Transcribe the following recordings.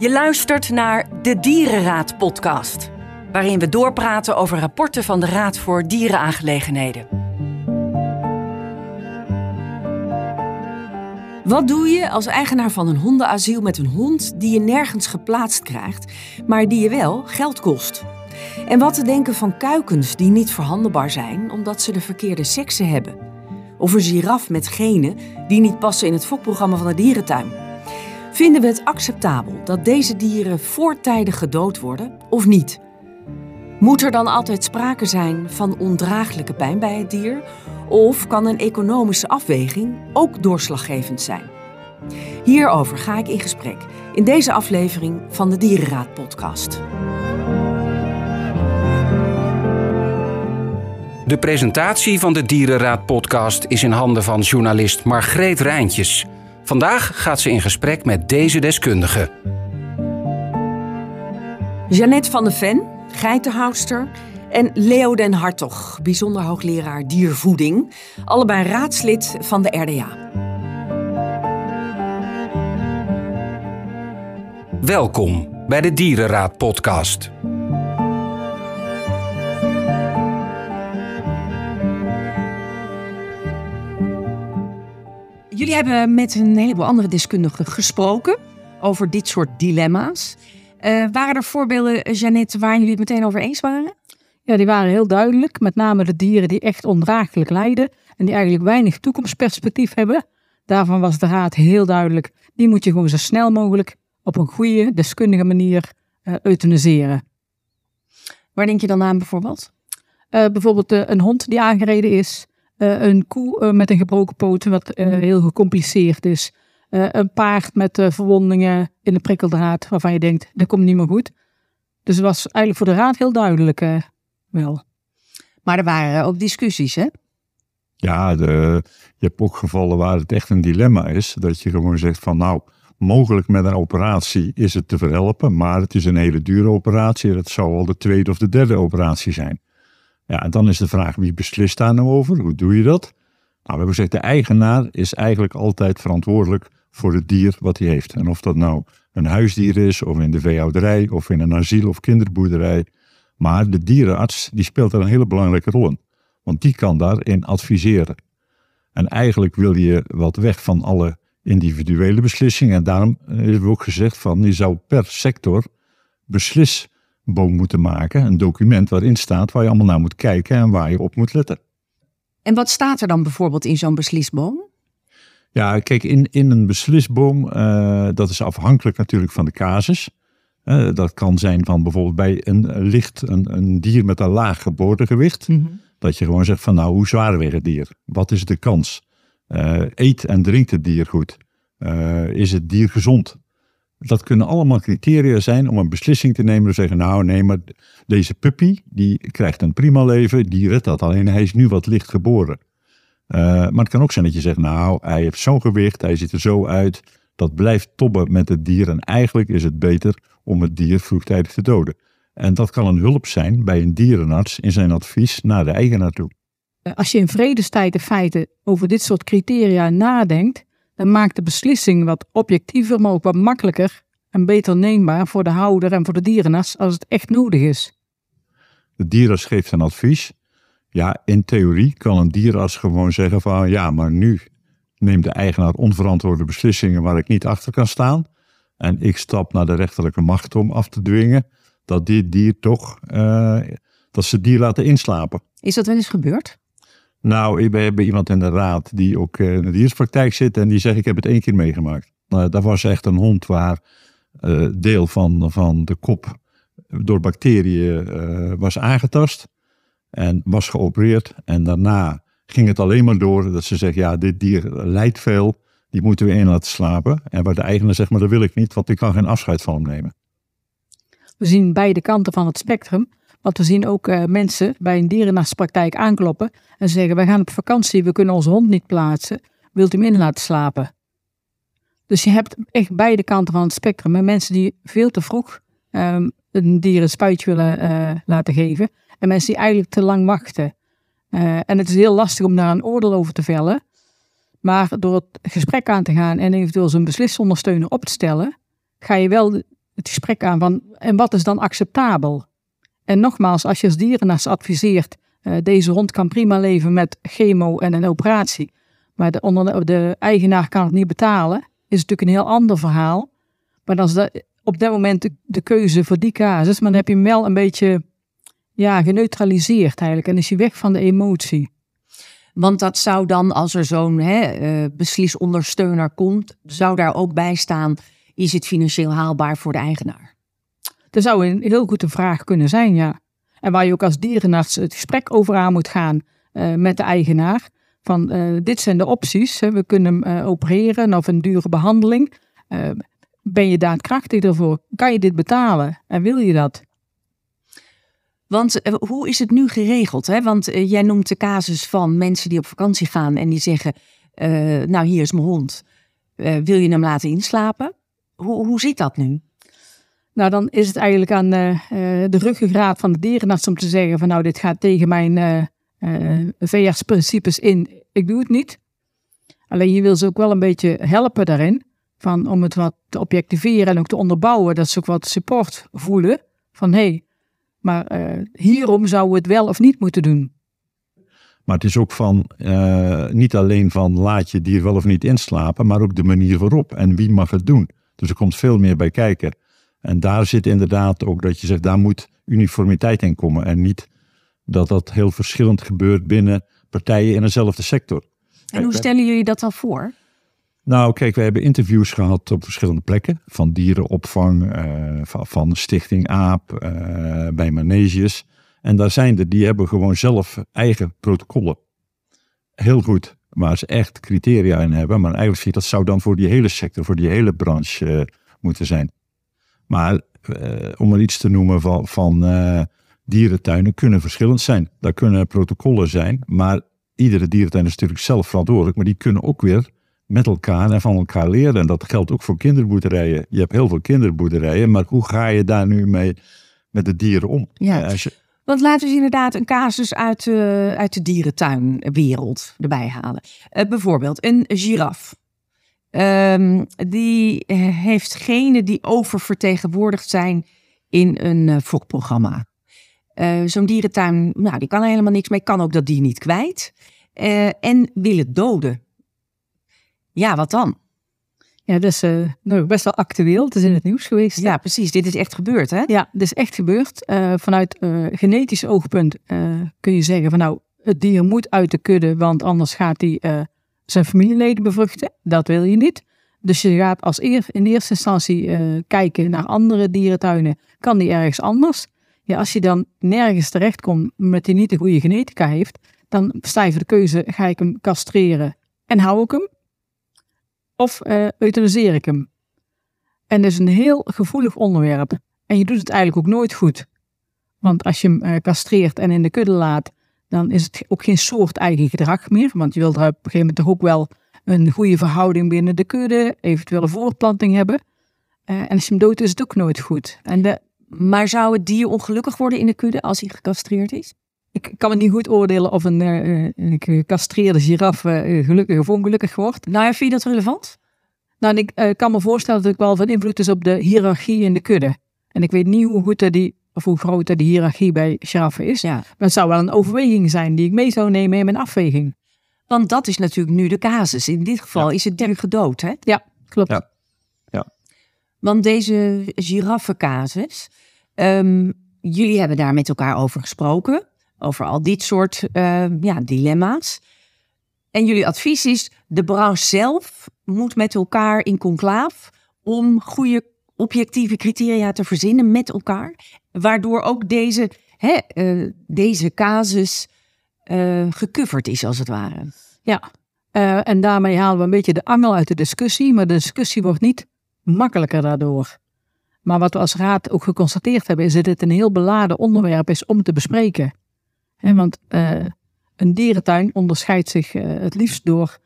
Je luistert naar de Dierenraad podcast, waarin we doorpraten over rapporten van de Raad voor Dierenaangelegenheden. Wat doe je als eigenaar van een hondenasiel met een hond die je nergens geplaatst krijgt, maar die je wel geld kost? En wat te denken van kuikens die niet verhandelbaar zijn omdat ze de verkeerde seksen hebben? Of een giraf met genen die niet passen in het fokprogramma van de dierentuin? Vinden we het acceptabel dat deze dieren voortijdig gedood worden of niet? Moet er dan altijd sprake zijn van ondraaglijke pijn bij het dier? Of kan een economische afweging ook doorslaggevend zijn? Hierover ga ik in gesprek in deze aflevering van de Dierenraad podcast. De presentatie van de Dierenraad podcast is in handen van journalist Margreet Rijntjes. Vandaag gaat ze in gesprek met deze deskundige. Jeannette van de Ven, geitenhoudster, en Leo den Hartog, bijzonder hoogleraar diervoeding, allebei raadslid van de RDA. Welkom bij de Dierenraad podcast. Jullie hebben met een heleboel andere deskundigen gesproken over dit soort dilemma's. Uh, waren er voorbeelden, Jeannette, waar jullie het meteen over eens waren? Ja, die waren heel duidelijk. Met name de dieren die echt ondraaglijk lijden en die eigenlijk weinig toekomstperspectief hebben. Daarvan was de raad heel duidelijk. Die moet je gewoon zo snel mogelijk op een goede, deskundige manier uh, euthaniseren. Waar denk je dan aan bijvoorbeeld? Uh, bijvoorbeeld een hond die aangereden is. Een koe met een gebroken poot, wat heel gecompliceerd is. een paard met verwondingen in de prikkeldraad, waarvan je denkt, dat komt niet meer goed. Dus het was eigenlijk voor de raad heel duidelijk wel. Maar er waren ook discussies, hè? Ja, de, je hebt ook gevallen waar het echt een dilemma is. Dat je gewoon zegt van nou, mogelijk met een operatie is het te verhelpen. Maar het is een hele dure operatie. Dat zou al de tweede of de derde operatie zijn. Ja, en dan is de vraag wie beslist daar nou over? Hoe doe je dat? Nou, we hebben gezegd de eigenaar is eigenlijk altijd verantwoordelijk voor het dier wat hij heeft. En of dat nou een huisdier is, of in de veehouderij, of in een asiel of kinderboerderij. Maar de dierenarts die speelt daar een hele belangrijke rol in. Want die kan daarin adviseren. En eigenlijk wil je wat weg van alle individuele beslissingen. En daarom hebben we ook gezegd van je zou per sector beslisboom moeten maken. Een document waarin staat waar je allemaal naar moet kijken en waar je op moet letten. En wat staat er dan bijvoorbeeld in zo'n beslisboom? Ja, kijk, in, in een beslisboom, uh, dat is afhankelijk natuurlijk van de casus. Uh, dat kan zijn van bijvoorbeeld bij een licht, een, een dier met een laag geboortegewicht. Mm -hmm. Dat je gewoon zegt van nou, hoe zwaar weegt het dier? Wat is de kans? Uh, eet en drinkt het dier goed? is het dier gezond? Dat kunnen allemaal criteria zijn om een beslissing te nemen. Te zeggen, nou nee, maar deze puppy, die krijgt een prima leven, die redt dat. Alleen hij is nu wat licht geboren. Uh, maar het kan ook zijn dat je zegt, nou, hij heeft zo'n gewicht, hij ziet er zo uit. Dat blijft tobben met het dier. En eigenlijk is het beter om het dier vroegtijdig te doden. En dat kan een hulp zijn bij een dierenarts in zijn advies naar de eigenaar toe. Als je in vredestijd in feite over dit soort criteria nadenkt, dan maakt de beslissing wat objectiever, maar ook wat makkelijker en beter neembaar voor de houder en voor de dierenarts als het echt nodig is. De dierenarts geeft een advies ja, in theorie kan een dierenarts gewoon zeggen van ja, maar nu neemt de eigenaar onverantwoorde beslissingen waar ik niet achter kan staan. En ik stap naar de rechterlijke macht om af te dwingen dat dit dier toch, uh, dat ze het dier laten inslapen. Is dat wel eens gebeurd? Nou, we hebben iemand in de raad die ook in de dierspraktijk zit en die zegt ik heb het één keer meegemaakt. Uh, dat was echt een hond waar uh, deel van, van de kop door bacteriën was aangetast. En was geopereerd. En daarna ging het alleen maar door dat ze zeggen, ja, dit dier lijdt veel. Die moeten we in laten slapen. En waar de eigenaar zegt, maar dat wil ik niet, want ik kan geen afscheid van hem nemen. We zien beide kanten van het spectrum. Want we zien ook uh, mensen bij een dierenartspraktijk aankloppen en zeggen, wij gaan op vakantie, we kunnen onze hond niet plaatsen. Wilt u hem in laten slapen? Dus je hebt echt beide kanten van het spectrum. Mensen die veel te vroeg um, een dier een spuitje willen uh, laten geven. En mensen die eigenlijk te lang wachten. Uh, en het is heel lastig om daar een oordeel over te vellen. Maar door het gesprek aan te gaan en eventueel zo'n beslisondersteuner op te stellen, ga je wel het gesprek aan van en wat is dan acceptabel? En nogmaals, als je als dierenarts adviseert, uh, deze hond kan prima leven met chemo en een operatie, maar de, de eigenaar kan het niet betalen, is natuurlijk een heel ander verhaal. Maar dan is dat op dat moment de, keuze voor die casus, maar dan heb je hem wel een beetje ja, geneutraliseerd eigenlijk en is je weg van de emotie. Want dat zou dan, als er zo'n uh, beslisondersteuner komt, zou daar ook bij staan: is het financieel haalbaar voor de eigenaar? Dat zou een heel goede vraag kunnen zijn, ja. En waar je ook als dierenarts het gesprek over aan moet gaan uh, met de eigenaar. Van uh, dit zijn de opties. Hè. We kunnen hem opereren of een dure behandeling. ben je daadkrachtig ervoor? Kan je dit betalen? En wil je dat? Want hoe is het nu geregeld? Hè? Want jij noemt de casus van mensen die op vakantie gaan en die zeggen: Nou, hier is mijn hond. wil je hem laten inslapen? Hoe, hoe zit dat nu? Nou, dan is het eigenlijk aan de ruggengraat van de dierenarts om te zeggen: van nou, dit gaat tegen mijn VS-principes in. Ik doe het niet. Alleen je wil ze ook wel een beetje helpen daarin. Van, om het wat te objectiveren en ook te onderbouwen. Dat ze ook wat support voelen. Van hé, hey, maar hierom zouden we het wel of niet moeten doen. Maar het is ook van, niet alleen van laat je dier wel of niet inslapen, maar ook de manier waarop en wie mag het doen. Dus er komt veel meer bij kijken. En daar zit inderdaad ook dat je zegt, daar moet uniformiteit in komen. En niet dat dat heel verschillend gebeurt binnen partijen in dezelfde sector. En hoe stellen jullie dat dan voor? Nou, kijk, we hebben interviews gehad op verschillende plekken. Van dierenopvang, uh, van, van, Stichting AAP, uh, bij Maneges. En daar zijn er, die hebben gewoon zelf eigen protocollen. Heel goed, waar ze echt criteria in hebben. Maar eigenlijk dat zou dan voor die hele sector, voor die hele branche uh, moeten zijn. Maar om er iets te noemen van, van dierentuinen kunnen verschillend zijn. Daar kunnen protocollen zijn, maar iedere dierentuin is natuurlijk zelf verantwoordelijk. Maar die kunnen ook weer met elkaar en van elkaar leren. En dat geldt ook voor kinderboerderijen. Je hebt heel veel kinderboerderijen, maar hoe ga je daar nu mee met de dieren om? Ja. Als je... Want laten we eens inderdaad een casus uit, uh, uit de dierentuinwereld erbij halen. Uh, bijvoorbeeld een giraf. Um, die heeft genen die oververtegenwoordigd zijn in een uh, fokprogramma. Zo'n dierentuin, nou, die kan helemaal niks mee, kan ook dat dier niet kwijt. en wil het doden. Ja, wat dan? Ja, dat is uh, best wel actueel. Het is in het nieuws geweest. Ja, precies. Dit is echt gebeurd, hè? Ja, dit is echt gebeurd. Vanuit genetisch oogpunt kun je zeggen van nou, het dier moet uit de kudde, want anders gaat hij zijn familieleden bevruchten. Dat wil je niet. Dus je gaat als eer, in eerste instantie kijken naar andere dierentuinen. Kan die ergens anders? Ja, als je dan nergens terechtkomt met die niet de goede genetica heeft, dan sta je voor de keuze, ga ik hem castreren en hou ik hem? of uh, euthaniseer ik hem? En dat is een heel gevoelig onderwerp. En je doet het eigenlijk ook nooit goed. Want als je hem uh, castreert en in de kudde laat, dan is het ook geen soort eigen gedrag meer. Want je wilt er op een gegeven moment toch ook wel een goede verhouding binnen de kudde, eventueel een voortplanting hebben. Uh, en als je hem dood is het ook nooit goed. En de... Maar zou het dier ongelukkig worden in de kudde als hij gecastreerd is? Ik kan me niet goed oordelen of een, uh, een gecastreerde giraf uh, gelukkig of ongelukkig wordt. Nou, vind je dat relevant? Nou, ik kan me voorstellen dat het wel van invloed is op de hiërarchie in de kudde. En ik weet niet hoe goed die, of hoe groot die hiërarchie bij giraffen is. Ja. Maar het zou wel een overweging zijn die ik mee zou nemen in mijn afweging. Want dat is natuurlijk nu de casus. In dit geval is het dier gedood, hè? Ja, klopt. Ja. ja. Want deze giraffencasus, um, jullie hebben daar met elkaar over gesproken over al dit soort uh, ja, dilemma's. En jullie advies is, de branche zelf moet met elkaar in conclaaf om goede objectieve criteria te verzinnen met elkaar. Waardoor ook deze, hè, uh, deze casus uh, is, als het ware. Ja, uh, en daarmee halen we een beetje de angel uit de discussie. Maar de discussie wordt niet makkelijker daardoor. Maar wat we als raad ook geconstateerd hebben, is dat dit een heel beladen onderwerp is om te bespreken want een dierentuin onderscheidt zich het liefst door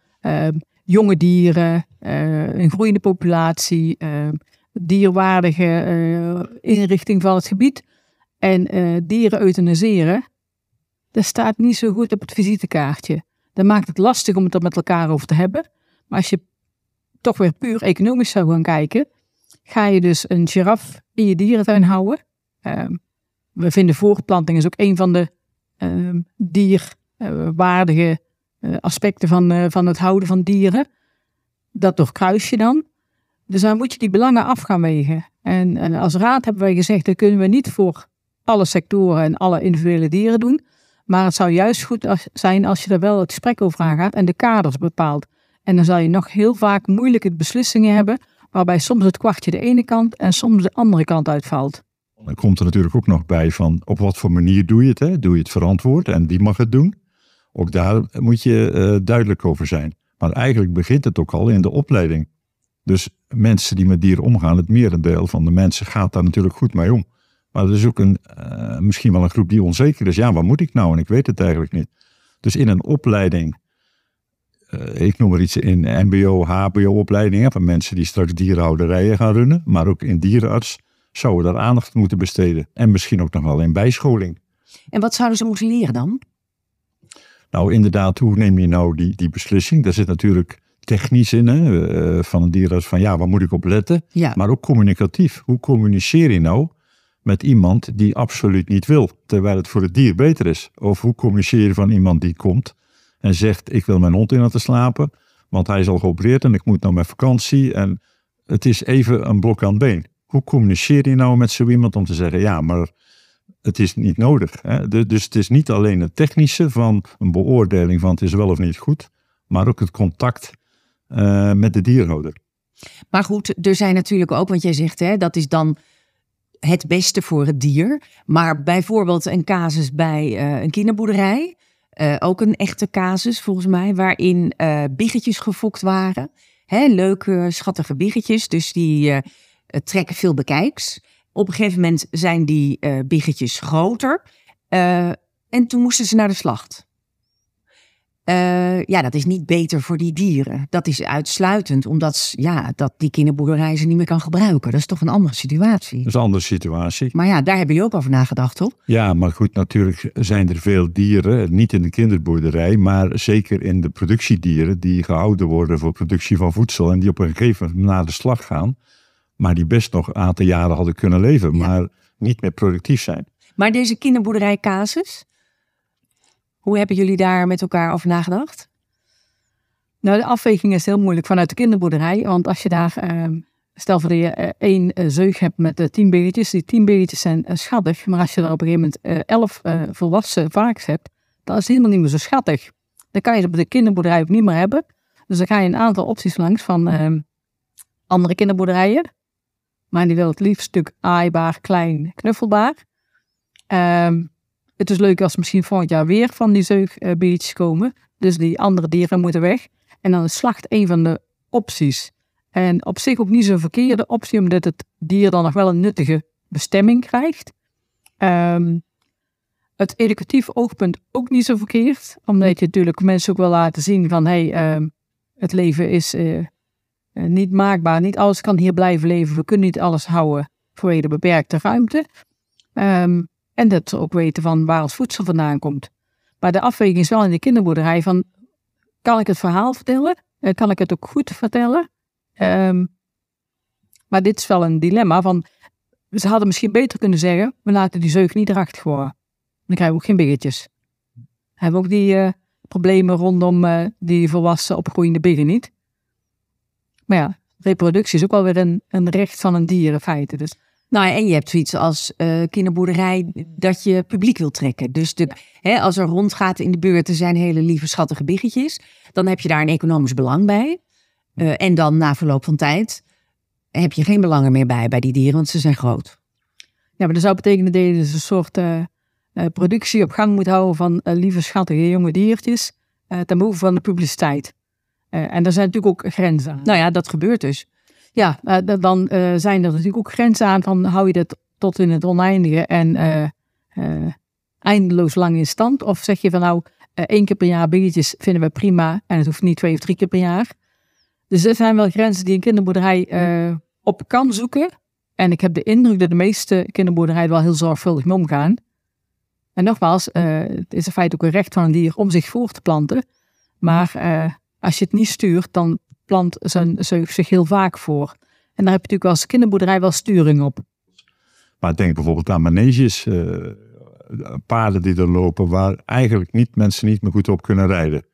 jonge dieren, een groeiende populatie, dierwaardige inrichting van het gebied. En dieren euthaniseren, dat staat niet zo goed op het visitekaartje. Dat maakt het lastig om het er met elkaar over te hebben. Maar als je toch weer puur economisch zou gaan kijken, ga je dus een giraf in je dierentuin houden. Ehm, we vinden voortplanting is ook een van de ehm, dierwaardige uh, aspecten van, van het houden van dieren. Dat doorkruis je dan. Dus dan moet je die belangen af gaan wegen. En, en als raad hebben wij gezegd, dat kunnen we niet voor alle sectoren en alle individuele dieren doen. Maar het zou juist goed zijn als je er wel het gesprek over aangaat en de kaders bepaalt. En dan zal je nog heel vaak moeilijke beslissingen hebben, waarbij soms het kwartje de ene kant en soms de andere kant uitvalt. Dan komt er natuurlijk ook nog bij van op wat voor manier doe je het? Hè? Doe je het verantwoord en wie mag het doen? Ook daar moet je uh, duidelijk over zijn. Maar eigenlijk begint het ook al in de opleiding. Dus mensen die met dieren omgaan, het merendeel van de mensen gaat daar natuurlijk goed mee om. Maar er is ook een, uh, misschien wel een groep die onzeker is. Ja, wat moet ik nou? En ik weet het eigenlijk niet. Dus in een opleiding, uh, ik noem maar iets in MBO, HBO-opleidingen van mensen die straks dierenhouderijen gaan runnen, maar ook in dierenarts, zouden daar aandacht moeten besteden. En misschien ook nog wel in bijscholing. En wat zouden ze moeten leren dan? Nou, inderdaad, hoe neem je nou die, die beslissing? Daar zit natuurlijk technisch in, hè, uh, van een dierenarts, van ja, waar moet ik op letten? Ja. Maar ook communicatief. Hoe communiceer je nou met iemand die absoluut niet wil, terwijl het voor het dier beter is? Of hoe communiceer je van iemand die komt en zegt, ik wil mijn hond in laten slapen, want hij is al geopereerd en ik moet naar mijn vakantie en het is even een blok aan het been. Hoe communiceer je nou met zo iemand om te zeggen, ja, maar het is niet nodig. Hè? Dus het is niet alleen het technische van een beoordeling van het is wel of niet goed, maar ook het contact uh, met de dierhouder. Maar goed, er zijn natuurlijk ook, want jij zegt hè, dat is dan het beste voor het dier. Maar bijvoorbeeld een casus bij uh, een kinderboerderij, uh, ook een echte casus volgens mij, waarin biggetjes gefokt waren. Hè, leuke, schattige biggetjes, dus die trekken veel bekijks. Op een gegeven moment zijn die biggetjes groter. En toen moesten ze naar de slacht. Uh, ja, dat is niet beter voor die dieren. Dat is uitsluitend omdat ja, dat die kinderboerderij ze niet meer kan gebruiken. Dat is toch een andere situatie. Dat is een andere situatie. Maar ja, daar hebben jullie ook over nagedacht, toch? Ja, maar goed, natuurlijk zijn er veel dieren, niet in de kinderboerderij, maar zeker in de productiedieren die gehouden worden voor productie van voedsel en die op een gegeven moment naar de slag gaan maar die best nog een aantal jaren hadden kunnen leven, ja. maar niet meer productief zijn. Maar deze kinderboerderij casus, hoe hebben jullie daar met elkaar over nagedacht? Nou, de afweging is heel moeilijk vanuit de kinderboerderij, want als je daar, eh, stel voor dat je eh, één eh, zeug hebt met uh, tien beetjes, die tien beetjes zijn schattig, maar als je er op een gegeven moment elf volwassen varkens hebt, dan is het helemaal niet meer zo schattig. Dan kan je het op de kinderboerderij ook niet meer hebben. Dus dan ga je een aantal opties langs van andere kinderboerderijen. Maar die wil het liefst stuk aaibaar, klein, knuffelbaar. Um, het is leuk als misschien volgend jaar weer van die zeugbiertjes komen. Dus die andere dieren moeten weg. En dan is slacht een van de opties. En op zich ook niet zo'n verkeerde optie, omdat het dier dan nog wel een nuttige bestemming krijgt. Um, het educatief oogpunt ook niet zo verkeerd, omdat je natuurlijk mensen ook wil laten zien van hey, um, het leven is uh, uh, niet maakbaar. Niet alles kan hier blijven leven. We kunnen niet alles houden vanwege de beperkte ruimte. Um, en dat ze ook weten van waar ons voedsel vandaan komt. Maar de afweging is wel in de kinderboerderij van, kan ik het verhaal vertellen? Uh, kan ik het ook goed vertellen? Um, maar dit is wel een dilemma van, ze hadden misschien beter kunnen zeggen, we laten die zeug niet erachter worden. Dan krijgen we ook geen biggetjes. Hebben we ook die uh, problemen rondom uh, die volwassen opgroeiende biggen niet. Maar ja, reproductie is ook alweer een, een recht van een dier in feite. Dus. Nou, en je hebt zoiets als uh, kinderboerderij dat je publiek wil trekken. Dus de, hè, als er rondgaat in de buurt, er zijn hele lieve schattige biggetjes. Dan heb je daar een economisch belang bij. Uh, en dan na verloop van tijd heb je geen belang meer bij, bij die dieren, want ze zijn groot. Ja, maar dat zou betekenen dat je dus een soort uh, productie op gang moet houden van lieve schattige jonge diertjes. ten behoeve van de publiciteit. En daar zijn natuurlijk ook grenzen aan. Nou ja, dat gebeurt dus. Ja, uh, dan uh, zijn er natuurlijk ook grenzen aan van hou je dat tot in het oneindige en eindeloos lang in stand? Of zeg je van nou, één keer per jaar biggetjes vinden we prima en het hoeft niet twee of drie keer per jaar. Dus er zijn wel grenzen die een kinderboerderij op kan zoeken. En ik heb de indruk dat de meeste kinderboerderijen wel heel zorgvuldig mee omgaan. En nogmaals, het is in feite ook een recht van een dier om zich voor te planten. Maar als je het niet stuurt, dan plant zijn zich heel vaak voor. En daar heb je natuurlijk als kinderboerderij wel sturing op. Maar denk bijvoorbeeld aan maneges, eh, paarden die er lopen waar eigenlijk niet, mensen niet meer goed op kunnen rijden.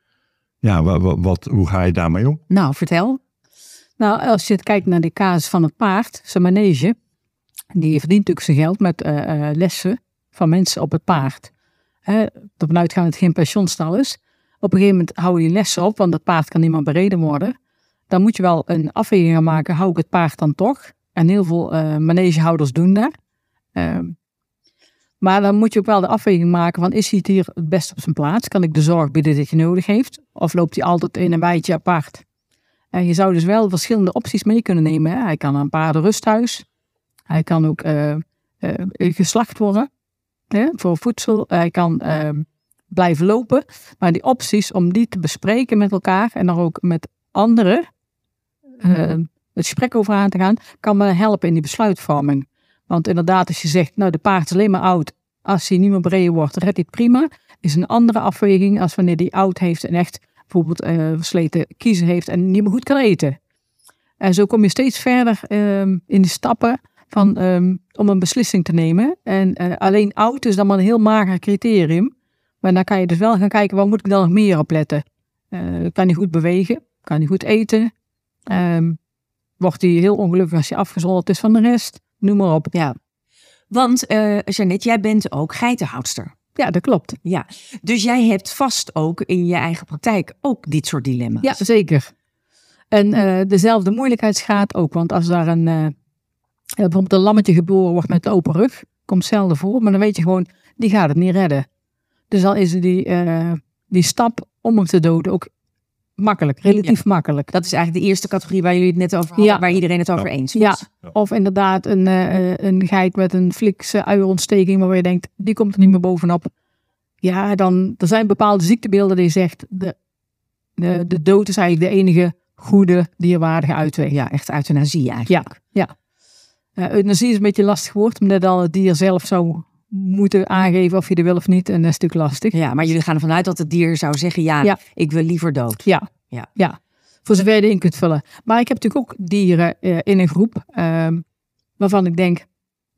Ja, wat, wat, hoe ga je daarmee om? Nou, vertel. Nou, als je kijkt naar de casus van het paard, zijn manege, die verdient natuurlijk zijn geld met eh, eh, lessen van mensen op het paard. Hè, ervan uitgaan dat het geen pensionstal is. Op een gegeven moment hou je die lessen op, want dat paard kan niet meer bereden worden. Dan moet je wel een afweging gaan maken, hou ik het paard dan toch? En heel veel uh, manegehouders doen dat. Ehm, maar dan moet je ook wel de afweging maken van, is hij hier het best op zijn plaats? Kan ik de zorg bieden die hij nodig heeft? Of loopt hij altijd in een bijtje apart? En je zou dus wel verschillende opties mee kunnen nemen. Hè? Hij kan een paardenrusthuis. Hij kan ook uh, uh, geslacht worden hè, voor voedsel. Hij kan uh, blijven lopen. Maar die opties om die te bespreken met elkaar en dan ook met anderen het gesprek over aan te gaan, kan me helpen in die besluitvorming. Want inderdaad, als je zegt, nou de paard is alleen maar oud. Als hij niet meer breder wordt, redt hij het prima. Is een andere afweging als wanneer hij oud heeft en echt bijvoorbeeld uh, versleten kiezen heeft en niet meer goed kan eten. En zo kom je steeds verder um, in de stappen van, um, om een beslissing te nemen. En uh, alleen oud is dan maar een heel mager criterium. Maar dan kan je dus wel gaan kijken, waar moet ik dan nog meer op letten? Kan hij goed bewegen? Kan hij goed eten? Um, wordt hij heel ongelukkig als hij afgezonderd is van de rest? Noem maar op. Ja. Want, uh, Jeannette, jij bent ook geitenhoudster. Ja, dat klopt. Ja, dus jij hebt vast ook in je eigen praktijk ook dit soort dilemma's. Ja, zeker. En uh, dezelfde moeilijkheidsgraad ook. Want als daar een, uh, bijvoorbeeld een lammetje geboren wordt met open rug, komt zelden voor, maar dan weet je gewoon, die gaat het niet redden. Dus dan is die, uh, die stap om hem te doden ook makkelijk, relatief ja. makkelijk. Dat is eigenlijk de eerste categorie waar jullie het net over hadden, ja. waar iedereen het over ja. eens was. Ja. Of inderdaad een, uh, een geit met een flikse uierontsteking waar je denkt, die komt er niet meer bovenop. Ja, dan er zijn bepaalde ziektebeelden die zegt, de, de, de dood is eigenlijk de enige goede dierwaardige uitweg. Ja, echt euthanasie eigenlijk. Ja, ja. Uh, euthanasie is een beetje lastig woord, omdat dan het dier zelf zou moeten aangeven of je er wil of niet. En dat is natuurlijk lastig. Ja, maar jullie gaan ervan uit dat het dier zou zeggen, ja, ja. ik wil liever dood. Ja, ja. ja. Voor zover je erin kunt vullen. Maar ik heb natuurlijk ook dieren uh, in een groep uh, waarvan ik denk,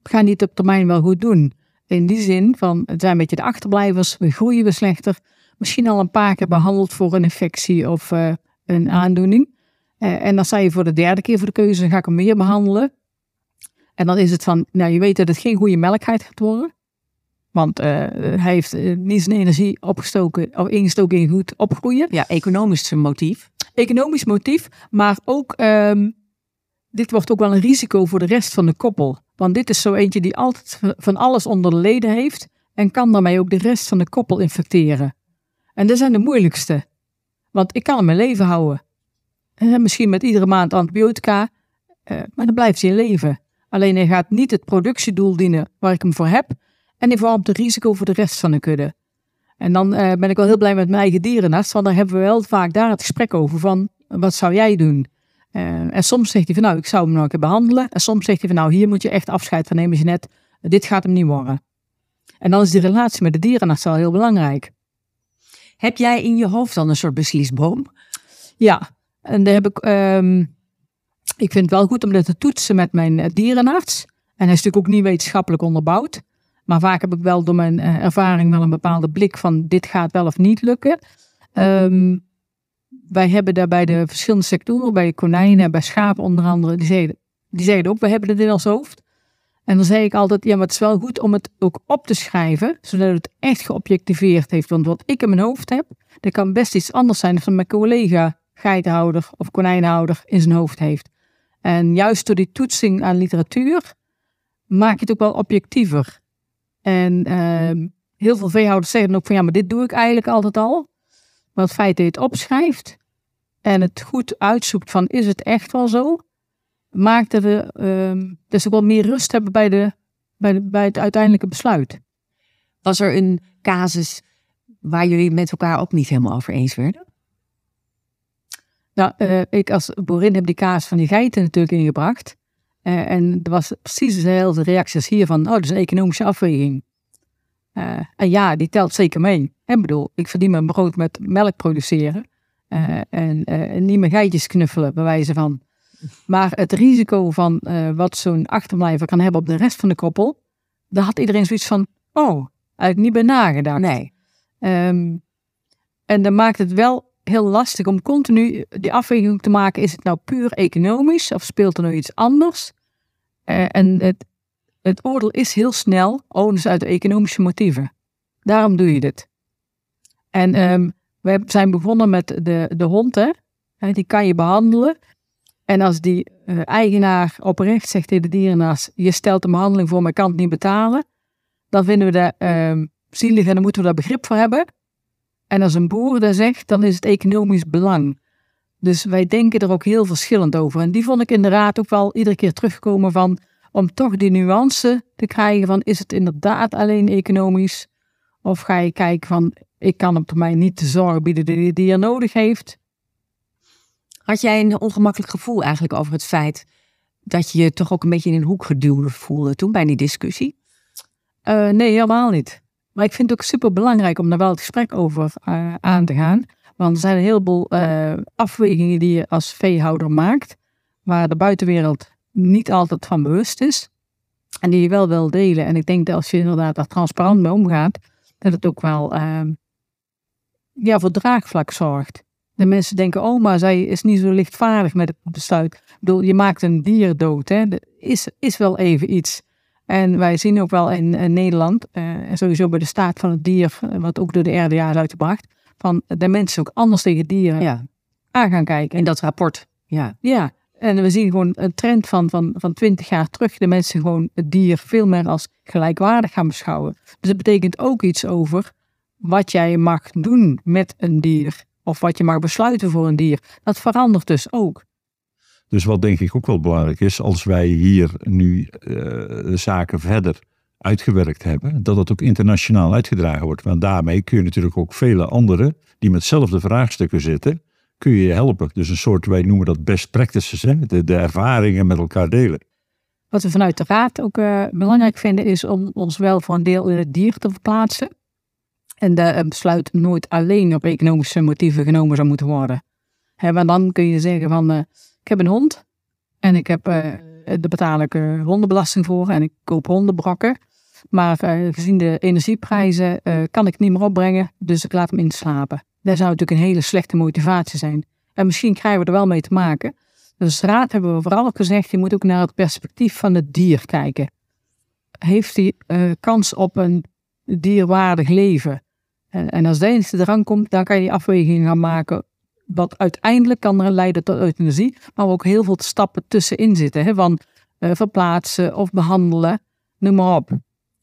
gaan die het op termijn wel goed doen. In die zin van, het zijn een beetje de achterblijvers, we groeien we slechter. Misschien al een paar keer behandeld voor een infectie of uh, een aandoening. En dan sta je voor de derde keer voor de keuze, ga ik hem meer behandelen. En dan is het van, nou je weet dat het geen goede melkheid gaat worden. Want uh, hij heeft uh, niet zijn energie opgestoken of ingestoken in goed opgroeien. Ja, economisch motief. Economisch motief, maar ook um, dit wordt ook wel een risico voor de rest van de koppel. Want dit is zo eentje die altijd van alles onder de leden heeft en kan daarmee ook de rest van de koppel infecteren. En dat zijn de moeilijkste. Want ik kan hem in leven houden. Uh, misschien met iedere maand antibiotica, maar dan blijft hij in leven. Alleen hij gaat niet het productiedoel dienen waar ik hem voor heb. En hij vormt het risico voor de rest van de kudde. En dan uh, ben ik wel heel blij met mijn eigen dierenarts, want dan hebben we wel vaak daar het gesprek over van, wat zou jij doen? Uh, en soms zegt hij van, nou, ik zou hem nog een keer behandelen. En soms zegt hij van, nou, hier moet je echt afscheid van nemen, net. Dit gaat hem niet worden. En dan is die relatie met de dierenarts wel heel belangrijk. Heb jij in je hoofd dan een soort beslisboom? Ja, en daar heb ik... Um, ik vind het wel goed om dat te toetsen met mijn dierenarts. En hij is natuurlijk ook niet wetenschappelijk onderbouwd. Maar vaak heb ik wel door mijn uh, ervaring wel een bepaalde blik van dit gaat wel of niet lukken. Um, wij hebben daar bij de verschillende sectoren, bij konijnen, bij schapen onder andere, die zeiden, die zeiden ook, we hebben het in ons hoofd. En dan zei ik altijd, ja, maar het is wel goed om het ook op te schrijven, zodat het echt geobjectiveerd heeft. Want wat ik in mijn hoofd heb, dat kan best iets anders zijn dan mijn collega geitenhouder of konijnenhouder in zijn hoofd heeft. En juist door die toetsing aan literatuur maak je het ook wel objectiever. En uh, heel veel veehouders zeggen ook van ja, maar dit doe ik eigenlijk altijd al. Maar het feit dat je het opschrijft en het goed uitzoekt van is het echt wel zo, maakt dat we uh, dus ook wel meer rust hebben bij, de, bij, de, bij het uiteindelijke besluit. Was er een casus waar jullie met elkaar ook niet helemaal over eens werden? Nou, uh, ik als boerin heb die kaas van die geiten natuurlijk ingebracht. Uh, en er was precies dezelfde reactie als hier van, oh, dat is een economische afweging. Uh, en ja, die telt zeker mee. Ik bedoel, ik verdien mijn brood met melk produceren. Uh, en niet meer geitjes knuffelen, bij wijze van. Maar het risico van eh, wat zo'n achterblijver kan hebben op de rest van de koppel, daar had iedereen zoiets van, oh, eigenlijk niet bij nagedacht. Nee. Ehm, en dan maakt het wel heel lastig om continu die afweging te maken. Is het nou puur economisch of speelt er nog iets anders? Eh, en het, het oordeel is heel snel, is uit de economische motieven. Daarom doe je dit. En ehm, we zijn begonnen met de, de hond, hè. Die kan je behandelen. En als die eh, eigenaar oprecht zegt tegen de dierenarts, je stelt een behandeling voor, maar kan het niet betalen. Dan vinden we dat ehm zielig en dan moeten we daar begrip voor hebben. En als een boer dat zegt, dan is het economisch belang. Dus wij denken er ook heel verschillend over. En die vond ik inderdaad ook wel iedere keer terugkomen van, om toch die nuance te krijgen van, is het inderdaad alleen economisch? Of ga je kijken van, ik kan op termijn niet de zorg bieden die die er nodig heeft. Had jij een ongemakkelijk gevoel eigenlijk over het feit dat je je toch ook een beetje in een hoek geduwd voelde toen bij die discussie? Eh, nee, helemaal niet. Maar ik vind het ook super belangrijk om daar wel het gesprek over eh, aan te gaan. Want er zijn een heleboel eh, afwegingen die je als veehouder maakt, waar de buitenwereld niet altijd van bewust is. En die je wel wil delen. En ik denk dat als je inderdaad daar transparant mee omgaat, dat het ook wel ehm, ja, voor draagvlak zorgt. De mensen denken, oh, maar zij is niet zo lichtvaardig met het besluit. Ik bedoel, je maakt een dier dood. Hè? Dat is, is wel even iets. En wij zien ook wel in, in Nederland, eh, en sowieso bij de staat van het dier, eh, wat ook door de RDA is uitgebracht, van de mensen ook anders tegen dieren Ja, aan gaan kijken. in dat rapport. Ja. Ja, en we zien gewoon een trend van, van, van 20 jaar terug. De mensen gewoon het dier veel meer als gelijkwaardig gaan beschouwen. Dus het betekent ook iets over wat jij mag doen met een dier. Of wat je mag besluiten voor een dier. Dat verandert dus ook. Dus wat denk ik ook wel belangrijk is, als wij hier nu eh, zaken verder uitgewerkt hebben, dat het ook internationaal uitgedragen wordt. Want daarmee kun je natuurlijk ook vele anderen die met hetzelfde vraagstukken zitten, kun je helpen. Dus een soort, wij noemen dat best practices, hè? De, ervaringen met elkaar delen. Wat we vanuit de raad ook eh, belangrijk vinden is om ons wel voor een deel in het dier te verplaatsen. En een besluit nooit alleen op economische motieven genomen zou moeten worden. Want dan kun je zeggen van, eh, ik heb een hond en ik heb, eh daar betaal ik hondenbelasting voor en ik koop hondenbrokken. Maar eh, gezien de energieprijzen eh, kan ik het niet meer opbrengen, dus ik laat hem inslapen. Dat zou natuurlijk een hele slechte motivatie zijn. En misschien krijgen we er wel mee te maken. Dus raad hebben we vooral ook gezegd, je moet ook naar het perspectief van het dier kijken. Heeft hij kans op een dierwaardig leven? En, en als dat eens eraan komt, dan kan je die afweging gaan maken. Wat uiteindelijk kan leiden tot euthanasie, maar ook heel veel stappen tussenin zitten. Hè, van eh, verplaatsen of behandelen, noem maar op.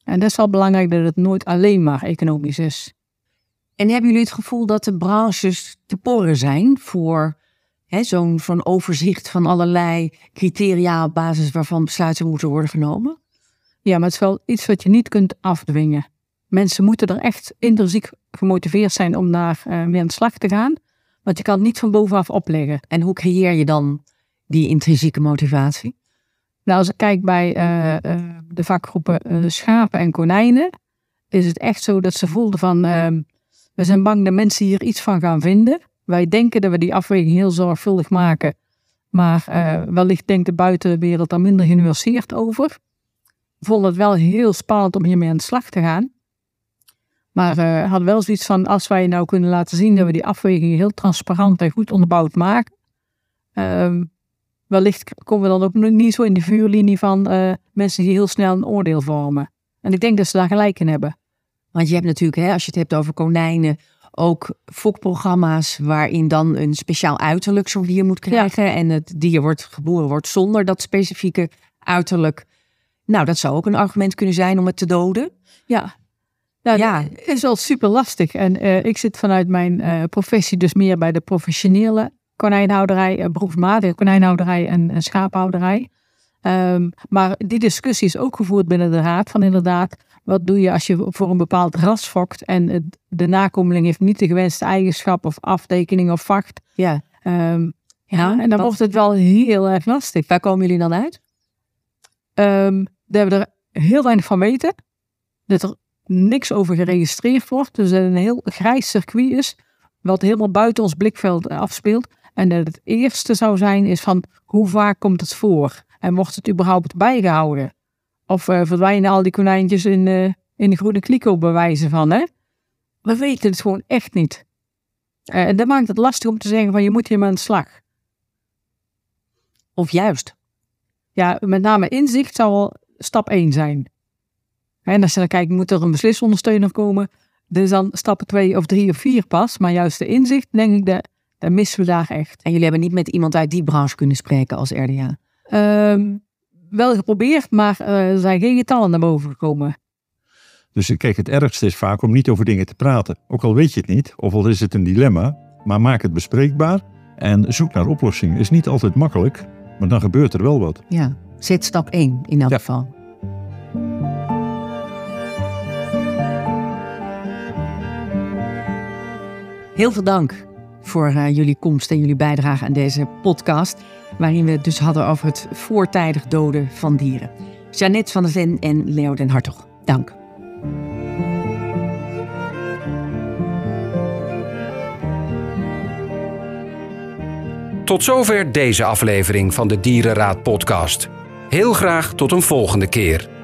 En dat is wel belangrijk dat het nooit alleen maar economisch is. En hebben jullie het gevoel dat de branches te porren zijn voor zo'n overzicht van allerlei criteria op basis waarvan besluiten moeten worden genomen? Ja, maar het is wel iets wat je niet kunt afdwingen. Mensen moeten er echt intrinsiek gemotiveerd zijn om daar eh, mee aan de slag te gaan. Want je kan het niet van bovenaf opleggen. En hoe creëer je dan die intrinsieke motivatie? Nou, als ik kijk bij eh, eh, de vakgroepen eh, schapen en konijnen, is het echt zo dat ze voelden van, ehm, we zijn bang dat mensen hier iets van gaan vinden. Wij denken dat we die afweging heel zorgvuldig maken, maar wellicht denkt de buitenwereld daar minder genuanceerd over. Vonden het wel heel spannend om hiermee aan de slag te gaan. Maar eh hadden wel zoiets van, als wij nou kunnen laten zien dat we die afwegingen heel transparant en goed onderbouwd maken, ehm, wellicht komen we dan ook niet zo in de vuurlinie van eh, mensen die heel snel een oordeel vormen. En ik denk dat ze daar gelijk in hebben. Want je hebt natuurlijk, hè, als je het hebt over konijnen, ook fokprogramma's waarin dan een speciaal uiterlijk zo'n dier moet krijgen. En het dier wordt geboren wordt zonder dat specifieke uiterlijk. Nou, dat zou ook een argument kunnen zijn om het te doden. Ja, nou, Ja. dat is wel super lastig. En eh, ik zit vanuit mijn eh, professie dus meer bij de professionele konijnhouderij, uh, beroepsmatige konijnhouderij en, en schaaphouderij. Ehm, maar die discussie is ook gevoerd binnen de raad van inderdaad, wat doe je als je voor een bepaald ras fokt en het- de nakomeling heeft niet de gewenste eigenschap of aftekening of vacht. Ja. Ehm, ja, en dan wordt het wel heel erg lastig. Waar komen jullie dan uit? Ehm, dat we er heel weinig van weten. Dat er niks over geregistreerd wordt. Dus dat het een heel grijs circuit is. Wat helemaal buiten ons blikveld eh, afspeelt. En dat het eerste zou zijn is van hoe vaak komt het voor? En wordt het überhaupt bijgehouden? Of uh, verdwijnen al die konijntjes in, uh, in de groene kliko bewijzen van, hè? We weten het gewoon echt niet. Uh, en dat maakt het lastig om te zeggen van je moet hiermee aan de slag. Of juist. Ja, met name inzicht zou al stap 1 zijn. En als je dan kijkt, moet er een beslisondersteuner komen? Dus dan stappen 2 of 3 of 4 pas. Maar juist de inzicht, denk ik, dat, dat missen we daar echt. En jullie hebben niet met iemand uit die branche kunnen spreken als RDA? Um, wel geprobeerd, maar uh, er zijn geen getallen naar boven gekomen. Dus kijk, het ergste is vaak om niet over dingen te praten. Ook al weet je het niet, of al is het een dilemma, maar maak het bespreekbaar en zoek naar oplossingen. Is niet altijd makkelijk, maar dan gebeurt er wel wat. Ja, zet stap 1 in elk Ja. geval. Heel veel dank voor eh, jullie komst en jullie bijdrage aan deze podcast, waarin we het dus hadden over het voortijdig doden van dieren. Jeannette van der Ven en Leo den Hartog, dank. Tot zover deze aflevering van de Dierenraad podcast. Heel graag tot een volgende keer.